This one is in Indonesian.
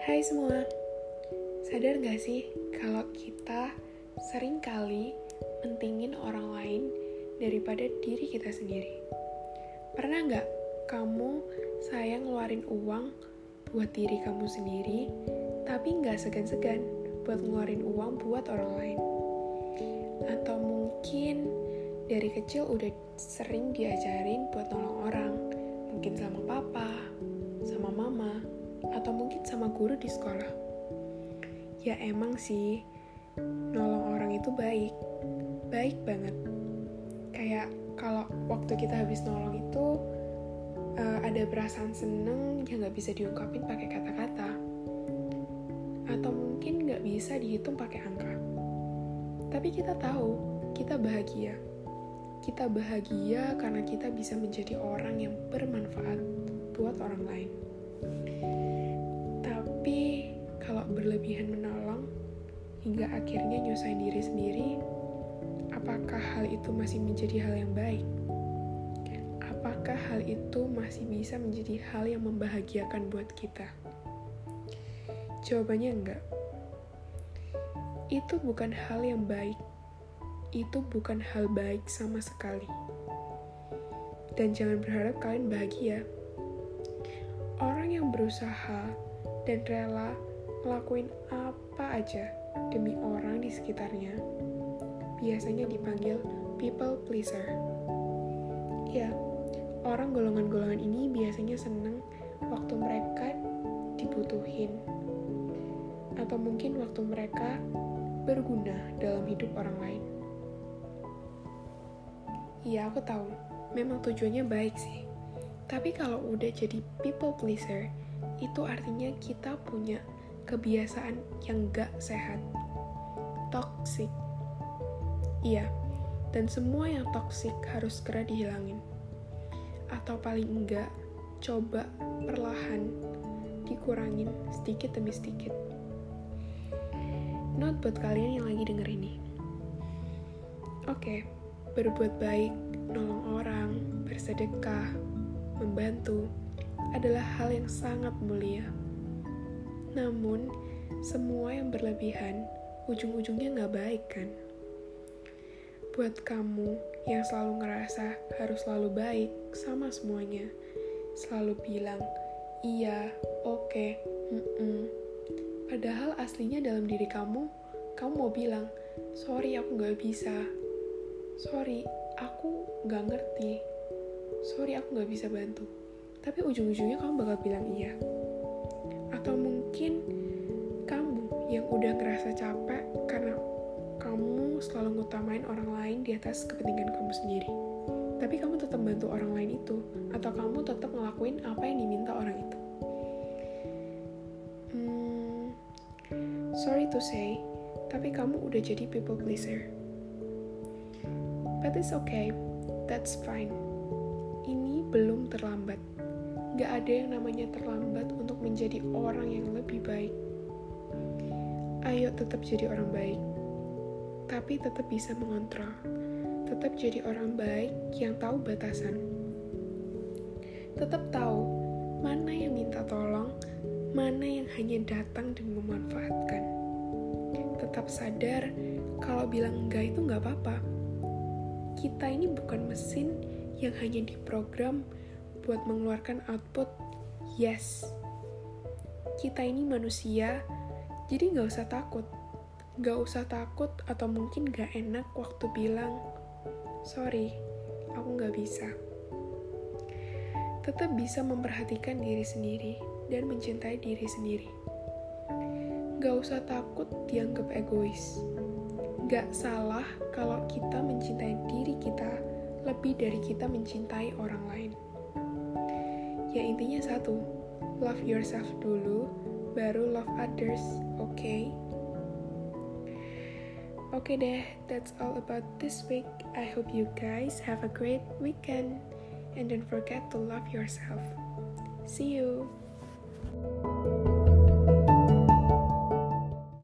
Hai semua, sadar gak sih kalau kita sering kali mentingin orang lain daripada diri kita sendiri? Pernah gak kamu sayang ngeluarin uang buat diri kamu sendiri, tapi gak segan-segan buat ngeluarin uang buat orang lain? Atau mungkin dari kecil udah sering diajarin buat nolong orang, mungkin sama papa, sama mama, atau mungkin sama guru di sekolah. Ya emang sih, nolong orang itu baik, baik banget. Kayak kalau waktu kita habis nolong itu uh, ada perasaan seneng yang nggak bisa diungkapin pakai kata-kata, atau mungkin nggak bisa dihitung pakai angka. Tapi kita tahu kita bahagia kita bahagia karena kita bisa menjadi orang yang bermanfaat buat orang lain. Berlebihan menolong hingga akhirnya nyusahin diri sendiri, apakah hal itu masih menjadi hal yang baik? Apakah hal itu masih bisa menjadi hal yang membahagiakan buat kita? Jawabannya enggak. Itu bukan hal yang baik itu bukan hal baik sama sekali. Dan jangan berharap kalian bahagia. Orang yang berusaha dan rela ngelakuin apa aja demi orang di sekitarnya, biasanya dipanggil people pleaser. Ya, orang golongan-golongan ini biasanya seneng waktu mereka dibutuhin, atau mungkin waktu mereka berguna dalam hidup orang lain. Iya, aku tahu. Memang tujuannya baik sih. Tapi kalau udah jadi people pleaser, itu artinya kita punya kebiasaan yang gak sehat. Toxic. Iya, dan semua yang toxic harus segera dihilangin. Atau paling enggak, coba perlahan dikurangin sedikit demi sedikit. Not buat kalian yang lagi denger ini. Oke, okay, Berbuat baik, nolong orang, bersedekah, membantu adalah hal yang sangat mulia. Namun, semua yang berlebihan ujung-ujungnya nggak baik kan? Buat kamu yang selalu ngerasa harus selalu baik sama semuanya, selalu bilang, iya, oke, okay, mm -mm. Padahal aslinya dalam diri kamu, kamu mau bilang, sorry aku nggak bisa, sorry aku gak ngerti sorry aku gak bisa bantu tapi ujung-ujungnya kamu bakal bilang iya atau mungkin kamu yang udah ngerasa capek karena kamu selalu ngutamain orang lain di atas kepentingan kamu sendiri tapi kamu tetap bantu orang lain itu atau kamu tetap ngelakuin apa yang diminta orang itu hmm, sorry to say tapi kamu udah jadi people pleaser But it's okay, that's fine. Ini belum terlambat. Gak ada yang namanya terlambat untuk menjadi orang yang lebih baik. Ayo tetap jadi orang baik, tapi tetap bisa mengontrol. Tetap jadi orang baik yang tahu batasan. Tetap tahu mana yang minta tolong, mana yang hanya datang dan memanfaatkan. Tetap sadar kalau bilang enggak itu nggak apa-apa kita ini bukan mesin yang hanya diprogram buat mengeluarkan output yes. Kita ini manusia, jadi nggak usah takut. Nggak usah takut atau mungkin nggak enak waktu bilang, sorry, aku nggak bisa. Tetap bisa memperhatikan diri sendiri dan mencintai diri sendiri. Gak usah takut dianggap egois Gak salah kalau kita mencintai diri kita lebih dari kita mencintai orang lain. Ya intinya satu, love yourself dulu, baru love others, oke? Okay? Oke okay deh, that's all about this week. I hope you guys have a great weekend. And don't forget to love yourself. See you.